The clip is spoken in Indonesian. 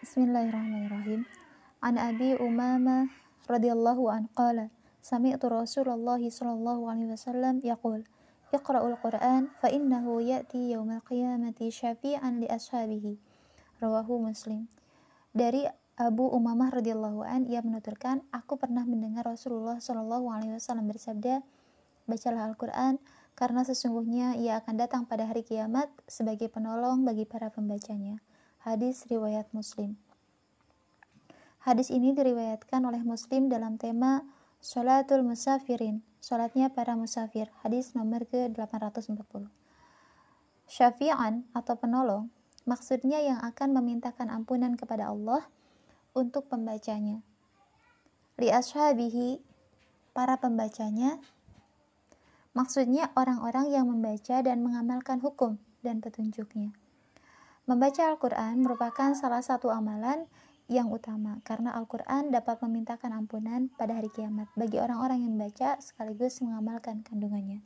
Bismillahirrahmanirrahim. An Abi Umama radhiyallahu an qala sami'tu Rasulullah sallallahu alaihi wasallam yaqul Iqra'ul Qur'an fa innahu ya'ti yaumal qiyamati syafi'an li ashabihi. Rawahu Muslim. Dari Abu Umamah radhiyallahu an ia menuturkan, aku pernah mendengar Rasulullah sallallahu alaihi wasallam bersabda, bacalah Al-Qur'an karena sesungguhnya ia akan datang pada hari kiamat sebagai penolong bagi para pembacanya. Hadis riwayat Muslim. Hadis ini diriwayatkan oleh Muslim dalam tema Salatul Musafirin, salatnya para musafir, hadis nomor ke-840. Syafi'an atau penolong, maksudnya yang akan memintakan ampunan kepada Allah untuk pembacanya. Li ashabihi, para pembacanya, Maksudnya orang-orang yang membaca dan mengamalkan hukum dan petunjuknya. Membaca Al-Quran merupakan salah satu amalan yang utama karena Al-Quran dapat memintakan ampunan pada hari kiamat bagi orang-orang yang membaca sekaligus mengamalkan kandungannya.